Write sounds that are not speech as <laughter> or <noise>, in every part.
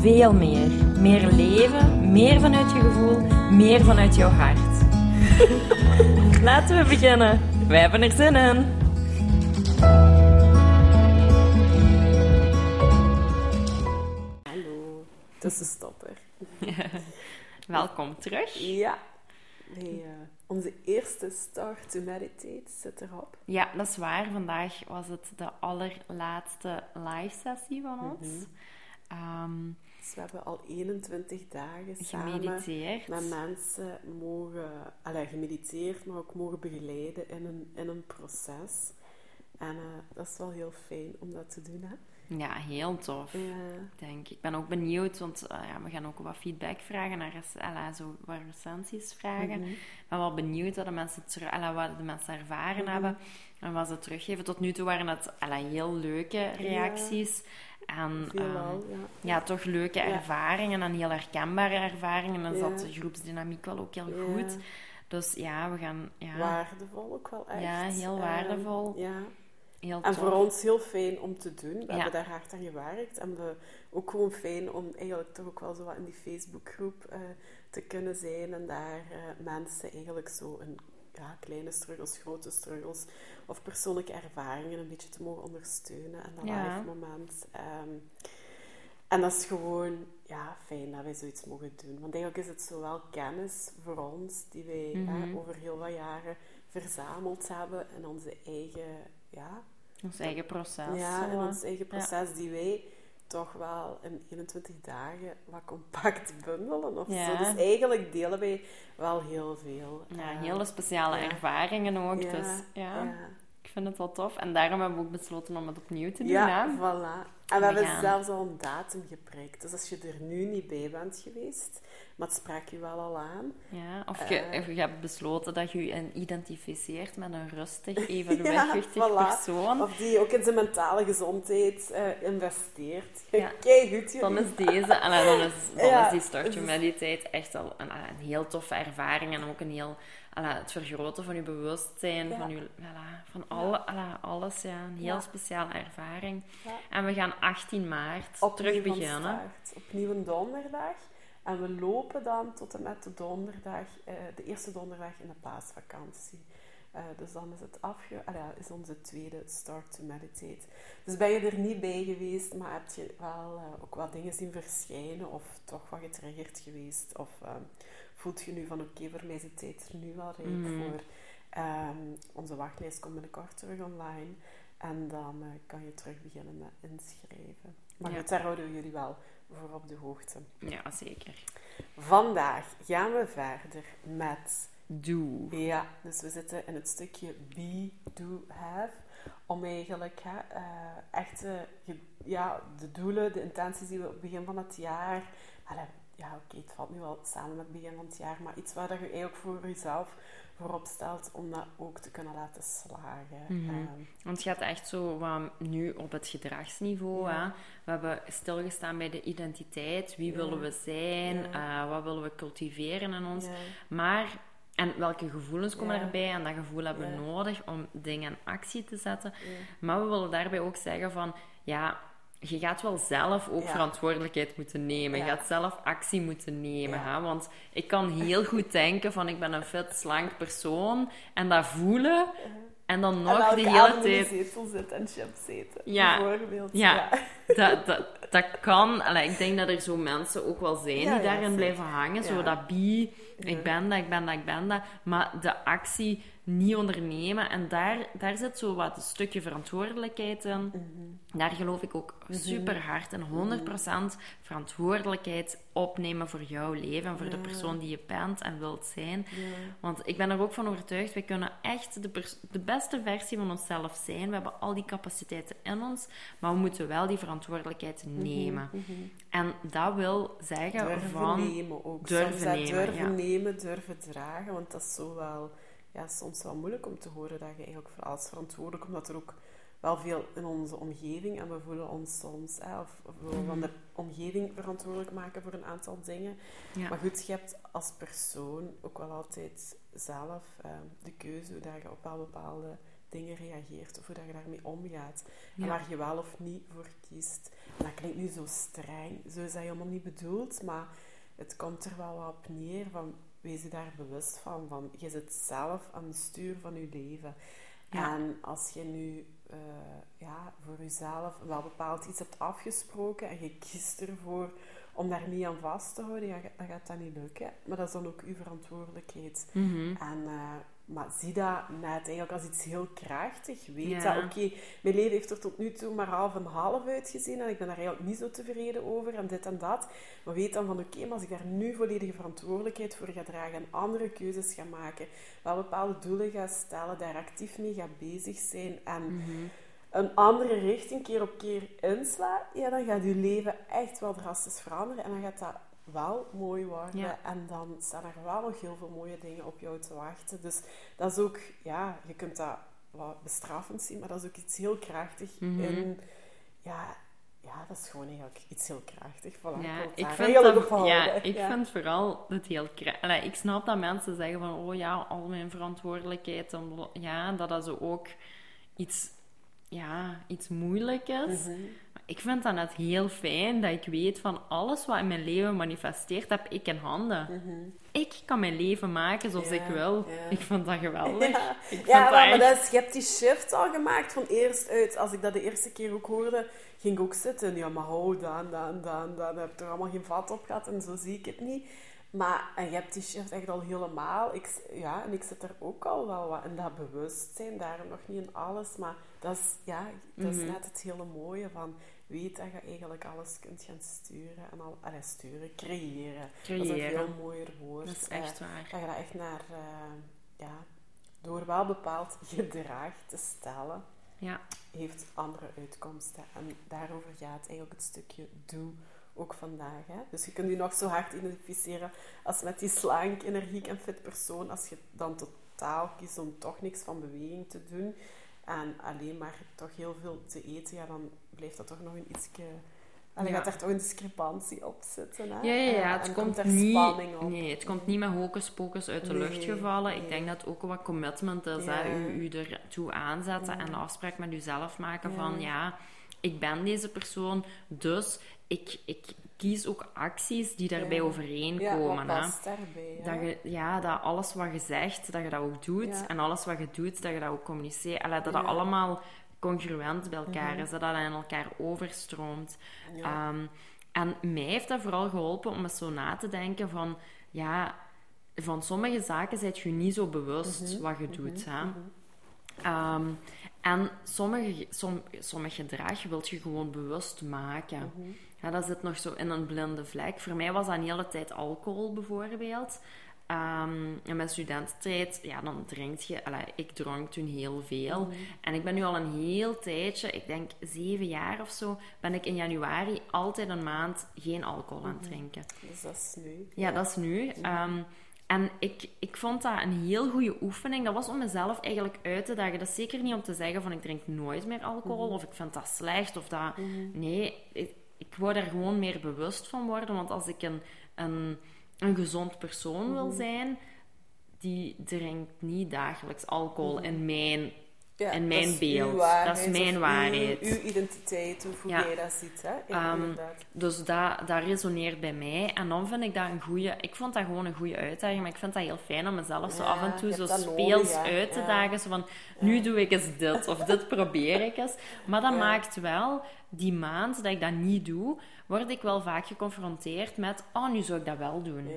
veel meer. Meer leven, meer vanuit je gevoel, meer vanuit jouw hart. <laughs> Laten we beginnen. Wij hebben er zin in. Hallo, tussenstopper. <laughs> Welkom terug. Ja, wij, eh, onze eerste Start to Meditate zit erop. Ja, dat is waar. Vandaag was het de allerlaatste live sessie van ons. Ehm, Dus we hebben al 21 dagen samen gemediteerd. met mensen mogen, allee, gemediteerd, maar ook mogen begeleiden in een, in een proces. En eh, dat is wel heel fijn om dat te doen, hè? Ja, heel tof. Ja. Denk ik. Ben ook benieuwd, want eh, ja, we gaan ook wat feedback vragen, naar alla, zo wat recensies vragen. Mhm. Ik ben wel benieuwd wat de mensen, alla, wat de mensen ervaren Mhm. hebben en wat ze teruggeven. Tot nu toe waren het alla, heel leuke reacties. Veelal, ehm, ja. ja, toch leuke Ja. ervaringen en heel herkenbare ervaringen. En zat de groepsdynamiek wel ook heel goed. Dus ja, we gaan... Ja, Waardevol ook wel echt. Ja, heel Ehm, waardevol. ja. heel En tof. voor ons heel fijn om te doen. We Ja. hebben daar hard aan gewerkt. En we, ook gewoon fijn om eigenlijk toch ook wel zo wat in die Facebookgroep eh, te kunnen zijn. En daar eh, mensen eigenlijk zo een ja, kleine struggles, grote struggles of persoonlijke ervaringen een beetje te mogen ondersteunen. En dat Ja. live moment. Ehm, en dat is gewoon ja, fijn dat wij zoiets mogen doen. Want eigenlijk is het zowel kennis voor ons, die wij Mhm. over heel wat jaren verzameld hebben in onze eigen ja, Ons eigen proces. ja, in ons eigen proces die wij toch wel in 21 dagen wat compact <laughs> bundelen of Ja. zo. Dus eigenlijk delen wij wel heel veel. Ja, Eh, hele speciale ja. ervaringen ook. ja, Dus ja, ja. ik vind het wel tof. En daarom hebben we ook besloten om het opnieuw te doen. Ja, hè? voilà. En we We hebben gaan. zelfs al een datum geprikt. Dus als je er nu niet bij bent geweest, maar het sprak je wel al aan. Ja, of, je, Eh. of je hebt besloten dat je je identificeert met een rustig, even <laughs> Ja, wegwichtig voilà. persoon. Of die ook in zijn mentale gezondheid eh, investeert. Ja. <laughs> Kijk goed, Dan is deze, en dan is, dan <laughs> Ja, is die Start Meditate echt al een, een heel toffe ervaring. En ook een heel, alla, het vergroten van je bewustzijn, Ja. van, je, alla, van alle, alla, alles. Ja, een heel speciale ervaring. En we gaan 18 maart Opnieuw terug beginnen. Opnieuw een donderdag. En we lopen dan tot en met de donderdag, eh, de eerste donderdag in de paasvakantie. Eh, dus dan is het afge... ah ja, is onze tweede Start to Meditate. Dus ben je er niet bij geweest, maar heb je wel eh, ook wat dingen zien verschijnen of toch wat getriggerd geweest? Of eh, voelt je nu van oké, voor mij is de tijd er nu wel rijp Mhm. voor. Ehm, onze wachtlijst komt binnenkort terug online. En dan eh, kan je terug beginnen met inschrijven. Maar Ja. goed, daar houden we jullie wel voor op de hoogte. Ja, zeker. Vandaag gaan we verder met... Doe. Ja, dus we zitten in het stukje be, do, have. Om eigenlijk hè, eh, echt ja, de doelen, de intenties die we op het begin van het jaar... Allee, ja, oké, het valt nu wel samen met het begin van het jaar, maar iets waar dat je eigenlijk voor jezelf voorop stelt om dat ook te kunnen laten slagen. Mhm. Ehm, Want het gaat echt zo nu op het gedragsniveau. Ja. Hè? We hebben stilgestaan bij de identiteit. Wie Ja. willen we zijn? Ja. Eh, wat willen we cultiveren in ons? Maar, en welke gevoelens komen Ja. erbij? En dat gevoel hebben we Ja. nodig om dingen in actie te zetten. Ja. Maar we willen daarbij ook zeggen van... Ja, je gaat wel zelf ook verantwoordelijkheid moeten nemen. Je gaat zelf actie moeten nemen. Hè? Want ik kan heel goed denken van... Ik ben een vet, slank persoon. En dat voelen... En dan nog de hele avond in de tijd... zetel zit en chips eten. Ja. Bijvoorbeeld. Ja. <laughs> Dat, dat, dat kan. Allee, ik denk dat er zo mensen ook wel zijn die daarin blijven hangen. Zo dat bi, Ja. ik ben dat, ik ben dat, ik ben dat. Maar de actie niet ondernemen. En daar, daar zit zo wat een stukje verantwoordelijkheid in. Mhm. Daar geloof ik ook super hard in. 100% verantwoordelijkheid opnemen voor jouw leven en voor de persoon die je bent en wilt zijn. Want ik ben er ook van overtuigd, wij kunnen echt de, de beste versie van onszelf zijn. We hebben al die capaciteiten in ons, maar we moeten wel die verantwoordelijkheid Mhm, nemen. En dat wil zeggen Durven van... nemen ook. durven nemen, durven ja. nemen, durven dragen. Want dat is zo wel, ja, soms wel moeilijk om te horen dat je eigenlijk voor alles verantwoordelijk... Omdat er ook wel veel in onze omgeving... En we voelen ons soms... Hè, of, of we willen van de omgeving verantwoordelijk maken voor een aantal dingen. Ja. Maar goed, je hebt als persoon ook wel altijd zelf eh, de keuze... Hoe dat je op wel bepaalde dingen reageert. Of hoe dat je daarmee omgaat. En waar je wel of niet voor kiest. En dat klinkt nu zo streng. Zo is dat helemaal niet bedoeld. Maar het komt er wel op neer van... Wees je daar bewust van. van je zit zelf aan het stuur van je leven. Ja. En als je nu eh, ja, voor jezelf wel bepaald iets hebt afgesproken en je kiest ervoor om daar niet aan vast te houden, ja, dan gaat dat niet lukken. Maar dat is dan ook uw verantwoordelijkheid. Mhm. En, eh, maar zie dat net eigenlijk als iets heel krachtig. Weet Ja. dat, oké, mijn leven heeft er tot nu toe maar half en half uitgezien en ik ben daar eigenlijk niet zo tevreden over en dit en dat. Maar weet dan van, oké, maar als ik daar nu volledige verantwoordelijkheid voor ga dragen en andere keuzes ga maken, wel bepaalde doelen ga stellen, daar actief mee ga bezig zijn en Mhm. een andere richting keer op keer insla, ja, dan gaat je leven echt wel drastisch veranderen en dan gaat dat wel mooi worden. Ja. En dan staan er wel nog heel veel mooie dingen op jou te wachten. Dus dat is ook, ja, je kunt dat wat bestraffend zien, maar dat is ook iets heel krachtig Mhm. in, ja, ja, dat is gewoon eigenlijk iets heel krachtig. Voilà, Ja, ik vind, dat- houden. ja, ik Ja. vind vooral het heel... kra- Allee, ik snap dat mensen zeggen van, oh ja, al mijn verantwoordelijkheid. en Ja, dat dat zo ook iets, ja, iets moeilijk is. Mhm. Ik vind dat net heel fijn dat ik weet van alles wat in mijn leven manifesteert, heb ik in handen. Ik kan mijn leven maken zoals Ja, ik wil. ja. Ik vind dat geweldig. Ja, Ik vind ja dat maar, echt- dat is, je hebt die shift al gemaakt van eerst uit. Als ik dat de eerste keer ook hoorde, ging ik ook zitten. Ja, maar hou, dan, dan, dan, dan. Heb ik er allemaal geen vat op gehad en zo zie ik het niet. Maar en je hebt die shift echt al helemaal. Ik, ja, en ik zit er ook al wel wat in dat bewustzijn. Daarom nog niet in alles. Maar dat is, ja, dat is Mhm. net het hele mooie van... Weet dat je eigenlijk alles kunt gaan sturen. En al, allee, sturen, creëren. Dat is een Creëren. veel mooier woord. Dat is Eh, echt waar. dat je dat echt naar, eh, ja, door wel bepaald <laughs> gedrag te stellen, Ja, heeft andere uitkomsten. En daarover gaat eigenlijk het stukje doe ook vandaag. Hè? Dus je kunt je nog zo hard identificeren als met die slank, energiek en fit persoon. Als je dan totaal kiest om toch niks van beweging te doen en alleen maar toch heel veel te eten, ja, dan blijft dat toch nog een ietsje... En dan Ja. gaat er toch een discrepantie op zitten. Hè? Ja, ja, ja, En- het en komt er niet, spanning op. nee, het komt niet met hocus pocus uit de Nee, lucht gevallen. nee. Ik denk dat het ook wat commitment is. Ja. Hè? U, u ertoe aanzetten en de afspraak met uzelf maken Ja. van ja, ik ben deze persoon, dus ik, ik kies ook acties die daarbij Ja. overeenkomen. Ja, past daarbij? Dat je, ja, dat alles wat je zegt, dat je dat ook doet. Ja. En alles wat je doet, dat je dat ook communiceert. Allee, dat dat allemaal congruent bij elkaar Mhm. is. Dat dat in elkaar overstroomt. Ehm, en mij heeft dat vooral geholpen om eens zo na te denken van... Ja, van sommige zaken zijt je niet zo bewust Mhm. wat je doet. Hè? Ehm, en sommige, som, sommige gedrag wilt je gewoon bewust maken. Mhm. Ja, dat zit nog zo in een blinde vlek. Voor mij was dat een hele tijd alcohol, bijvoorbeeld. Ehm, in mijn studententijd, ja, dan drink je... ik dronk toen heel veel. Mhm. En ik ben nu al een heel tijdje, ik denk zeven jaar of zo, ben ik in januari altijd een maand geen alcohol aan het drinken. Dus dat is nu. Ja, dat is nu. Ehm, en ik, ik vond dat een heel goede oefening. Dat was om mezelf eigenlijk uit te dagen. Dat is zeker niet om te zeggen van ik drink nooit meer alcohol of ik vind dat slecht of dat... Nee, ik, ik wou daar gewoon meer bewust van worden. Want als ik een, een, een gezond persoon wil zijn, die drinkt niet dagelijks alcohol in mijn... Ja, dat mijn beeld. Dat is mijn waarheid. Uw, uw identiteit, of hoe Ja. jij dat ziet. Hè? Ja, Ehm. Dus dat, dat resoneert bij mij. En dan vind ik dat een goede... Ik vond dat gewoon een goede uitdaging. Maar ik vind dat heel fijn om mezelf zo af en toe zo speels nodig, uit te dagen. Zo van, nu doe ik eens dit. Of dit probeer ik eens. Maar dat maakt wel... Die maand dat ik dat niet doe, word ik wel vaak geconfronteerd met... Oh, nu zou ik dat wel doen.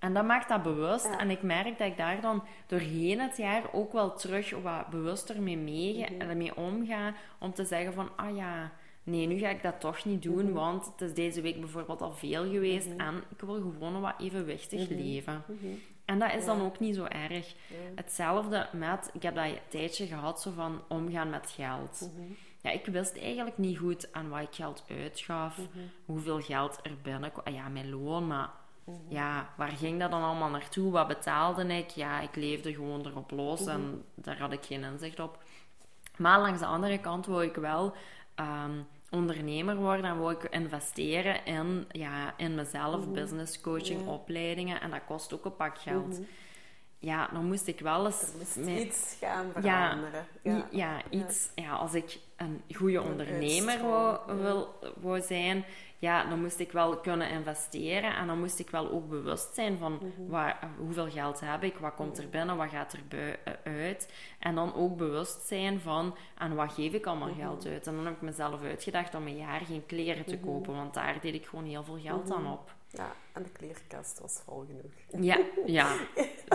En dat maakt dat bewust. Ja. En ik merk dat ik daar dan doorheen het jaar ook wel terug wat bewuster mee, meege- Mhm. en mee omga. Om te zeggen van, ah ja, nee, nu ga ik dat toch niet doen. Mhm. Want het is deze week bijvoorbeeld al veel geweest. En ik wil gewoon wat evenwichtig leven. En dat is dan Mhm. Ook niet zo erg. Hetzelfde met, ik heb dat een tijdje gehad, zo van omgaan met geld. Mhm. Ja, ik wist eigenlijk niet goed aan wat ik geld uitgaf, Mhm. hoeveel geld er binnenkwam. Ah Ja, mijn loon, maar Mhm. Ja, waar ging dat dan allemaal naartoe? Wat betaalde ik? Ja, ik leefde gewoon erop los en daar had ik geen inzicht op. Maar langs de andere kant wou ik wel ehm, ondernemer worden en wou ik investeren in, ja, in mezelf, business coaching, Ja. opleidingen. En dat kost ook een pak geld. Ja, dan moest ik wel eens... Iets gaan veranderen. ja. ja, iets. Ja, als ik een goede ondernemer wou, wil, wou zijn, ja, dan moest ik wel kunnen investeren en dan moest ik wel ook bewust zijn van Mhm. waar, hoeveel geld heb ik, wat komt er binnen, wat gaat er eh, uit. En dan ook bewust zijn van aan wat geef ik allemaal Mhm. geld uit. En dan heb ik mezelf uitgedacht om een jaar geen kleren te kopen, want daar deed ik gewoon heel veel geld aan op. Ja, en de kleerkast was vol genoeg. Ja, ja,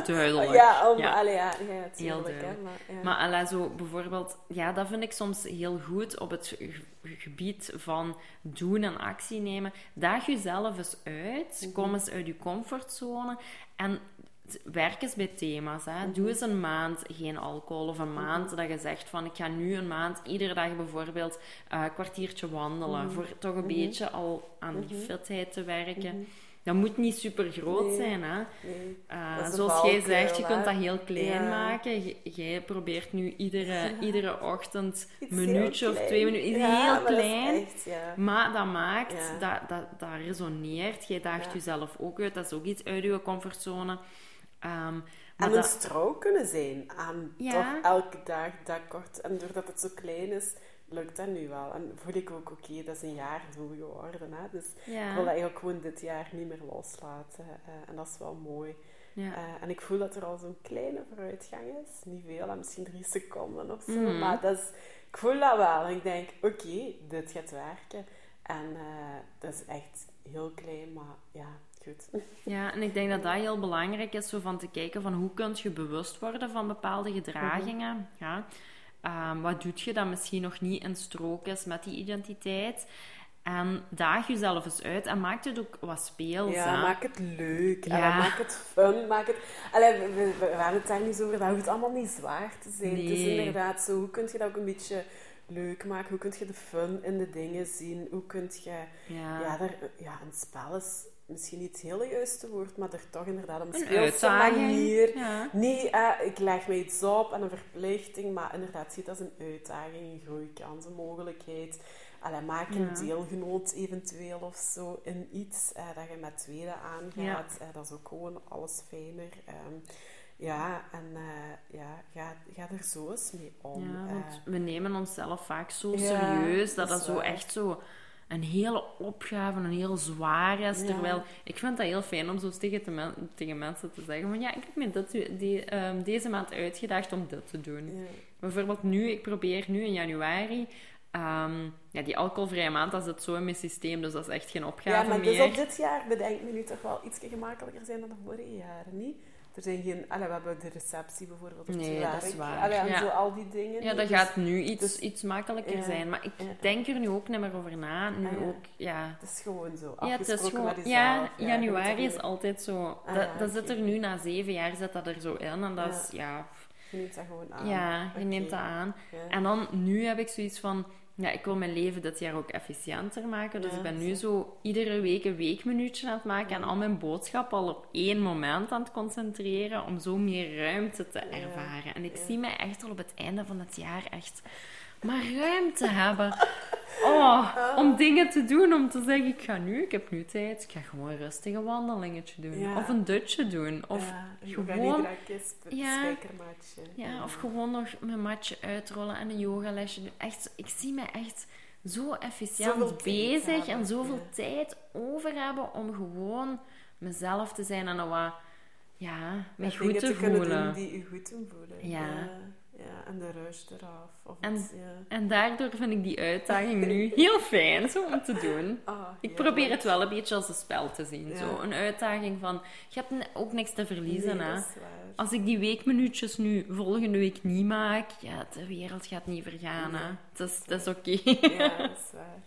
duidelijk. Ja, om, Ja. allee, ja, ja, Heel hè, duidelijk. maar, ja. Maar allee, zo bijvoorbeeld, ja, dat vind ik soms heel goed op het ge- gebied van doen en actie nemen. Daag jezelf eens uit, Mhm. kom eens uit je comfortzone en werk eens bij thema's. Hè. Mhm. Doe eens een maand geen alcohol of een maand dat je zegt van ik ga nu een maand iedere dag bijvoorbeeld eh, een kwartiertje wandelen Mhm. voor toch een beetje al aan die fitheid te werken. Mhm. Dat moet niet super groot Nee. zijn, hè. Nee. Uh, een zoals jij zegt, je kunt dat heel klein Ja. maken. Jij probeert nu iedere, iedere ochtend een minuutje of twee minuten. Iets Ja, heel dat klein. echt. Maar dat maakt, dat, dat, dat resoneert. Jij daagt jezelf ook uit. Dat is ook iets uit je comfortzone. Maar En een dat, strouw kunnen zijn aan Ja. toch elke dag dat kort. En doordat het zo klein is, lukt dat nu wel. En voel ik ook, oké, dat is een jaar zo geworden. Hè? Dus ik wil dat eigenlijk gewoon dit jaar niet meer loslaten. eh, en dat is wel mooi. ja. Eh, en ik voel dat er al zo'n kleine vooruitgang is. Niet veel, misschien drie seconden of zo. Mhm. Maar dat is, ik voel dat wel. En ik denk, oké, dit gaat werken. En eh, dat is echt heel klein, maar ja, Ja, en ik denk dat dat heel belangrijk is, zo van te kijken van hoe kun je bewust worden van bepaalde gedragingen. Ja. Ehm, wat doet je dat misschien nog niet in strook is met die identiteit? En daag jezelf eens uit en maak het ook wat speels. Ja, hè. maak het leuk. Ja. Maak het fun. Maak het... Allee, we, we, we hebben het daar niet zo over. Dat hoeft allemaal niet zwaar te zijn. Het is Nee. inderdaad zo. Hoe kun je dat ook een beetje leuk maken? Hoe kun je de fun in de dingen zien? Hoe kun je... Ja. Ja, daar, ja een spel is misschien niet het hele juiste woord, maar er toch inderdaad op een Een speelse manier. Ja. Niet, eh, ik leg me iets op en een verplichting, maar inderdaad, zie het als een uitdaging, een groeikans, een mogelijkheid. Allee, maak een Ja. deelgenoot eventueel of zo in iets eh, dat je met tweede aangaat. Eh, dat is ook gewoon alles fijner. Ehm, ja, en ja, ga, ga er zo eens mee om. Ja, want we nemen onszelf vaak zo serieus dat dat dat zo echt zo een hele opgave, een heel zwaar is. Ja. Terwijl ik vind dat heel fijn om zo tegen, te men- tegen mensen te zeggen van ja, ik heb me dit, die, ehm, deze maand uitgedacht om dit te doen. ja. Bijvoorbeeld nu, ik probeer nu in januari, ehm, ja, die alcoholvrije maand, dat zit zo in mijn systeem, dus dat is echt geen opgave Ja, maar meer. dus op dit jaar bedenk me nu toch wel iets gemakkelijker zijn dan de vorige jaren, niet? Er zijn geen... Allee, we hebben de receptie bijvoorbeeld op Nee, dat is waar. Allee, en Ja. zo al die dingen. Ja, dat Dus gaat nu iets, dus- iets makkelijker ja, zijn. Maar ik ja. denk er nu ook niet meer over na. Nu Ah, ja. ook, ja. Het is gewoon zo. Ja, het is afgesproken gewoon... Ja, januari is altijd zo... Ah, dat, zit er nu na zeven jaar, zit dat er zo in. En dat Ja. is, ja... Je neemt dat gewoon aan. Ja, je neemt dat aan. Ja. En dan, nu heb ik zoiets van... Ja, ik wil mijn leven dit jaar ook efficiënter maken. Dus Ja, ik ben nu zo. iedere week een weekminuutje aan het maken. En al mijn boodschappen al op één moment aan het concentreren. Om zo meer ruimte te ervaren. En ik zie mij echt al op het einde van het jaar echt... Maar ruimte hebben. Oh, om dingen te doen. Om te zeggen, ik ga nu, ik heb nu tijd. Ik ga gewoon een rustige wandelingetje doen. Ja. Of een dutje doen. Of ja, gewoon-. Een Ja. ja, of gewoon nog mijn matje uitrollen en een yogalesje doen. Echt, ik zie me echt zo efficiënt Zoveel bezig en zoveel ja. tijd over hebben om gewoon mezelf te zijn en wat, ja, me goed te voelen. die je goed doen voelen. Ja. Ja, en de rush eraf. Of En- ja. En daardoor vind ik die uitdaging nu <laughs> heel fijn zo om te doen. Ah, Ik probeer het wel een beetje als een spel te zien. Ja. Zo. Een uitdaging van, je hebt ook niks te verliezen. Nee, hè. dat. Als ik die weekminuutjes nu volgende week niet maak, ja, de wereld gaat niet vergaan. Hè. Het is, het is oké. Ja, dat is <laughs> waar.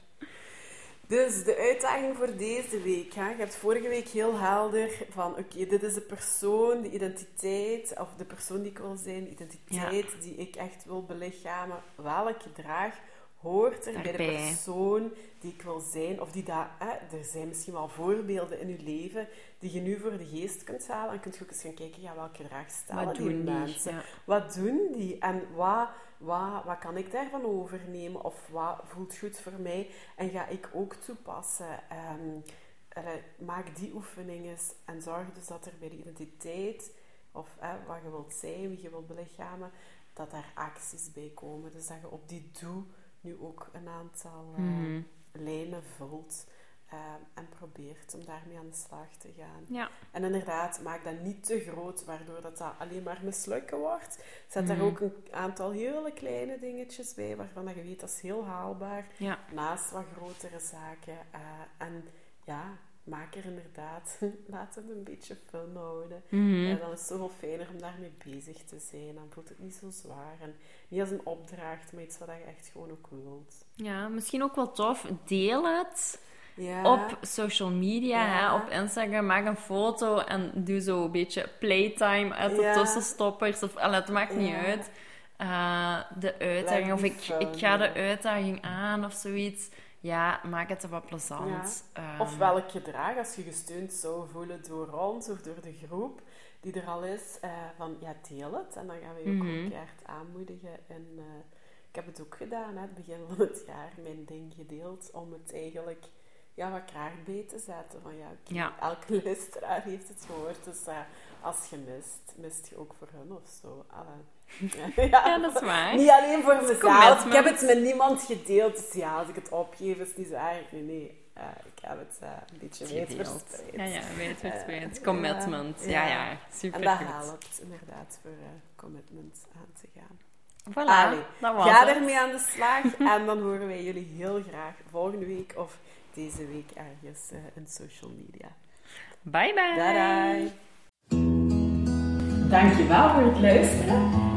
Dus de uitdaging voor deze week. Hè? Je hebt vorige week heel helder van, oké, dit is de persoon, de identiteit, of de persoon die ik wil zijn, de identiteit die ik echt wil belichamen. Welk gedrag hoort er bij de persoon die ik wil zijn? Of die daar, er zijn misschien wel voorbeelden in je leven die je nu voor de geest kunt halen. En kunt je ook eens gaan kijken, ja, welk gedrag stellen Wat die mensen? Ja. Wat doen die? En wat, wat, wat kan ik daarvan overnemen? Of wat voelt goed voor mij? En ga ik ook toepassen? Ehm, eh, maak die oefeningen en zorg dus dat er bij de identiteit, of eh, wat je wilt zijn, wie je wilt belichamen, dat daar acties bij komen. Dus dat je op die doe nu ook een aantal eh, Mhm. lijnen vult. eh, en probeert om daarmee aan de slag te gaan. Ja. En inderdaad, maak dat niet te groot, waardoor dat, dat alleen maar mislukken wordt. Zet Mhm. daar ook een aantal hele kleine dingetjes bij, waarvan dat je weet dat is heel haalbaar. Ja. Naast wat grotere zaken. eh, en ja, maak er inderdaad, <laughs> laat het een beetje fun houden. Mhm. En dan is het zoveel fijner om daarmee bezig te zijn. Dan voelt het niet zo zwaar. En niet als een opdracht, maar iets wat je echt gewoon ook wilt. ja, misschien ook wel tof. Deel het Ja. op social media, Ja. hè, op Instagram. Maak een foto en doe zo een beetje playtime uit de Ja. tussenstoppers. Of, allee, het maakt niet uit. Eh, de uitdaging, of ik, fun, ik ga de uitdaging aan of zoiets. Ja, maak het wat plezant. Ehm, Of welk gedrag, als je gesteund zou voelen door ons of door de groep die er al is, eh, van ja, deel het. En dan gaan we je ook ook echt aanmoedigen. En eh, ik heb het ook gedaan, hè, het begin van het jaar, mijn ding gedeeld, om het eigenlijk ja, wat kracht bij te zetten. Van ja, elke <laughs> luisteraar heeft het gehoord, dus eh, als je mist, mist je ook voor hun of zo. <laughs> Ja, dat is waar. Niet alleen voor mezelf. commitment. Ik heb het met niemand gedeeld. Dus ja, als ik het opgeef, is het niet zo erg. Nee, nee. Eh, ik heb het eh, een beetje verspreid. Ja, ja, weet verspreid. Eh, Commitment. ja, Ja, ja. super En dat goed. helpt inderdaad voor eh, commitment aan te gaan. Voilà, Allee, dat was Ga het. ermee aan de slag. <laughs> en dan horen wij jullie heel graag volgende week of deze week ergens eh, in social media. Bye bye. Bye Dankjewel voor het luisteren.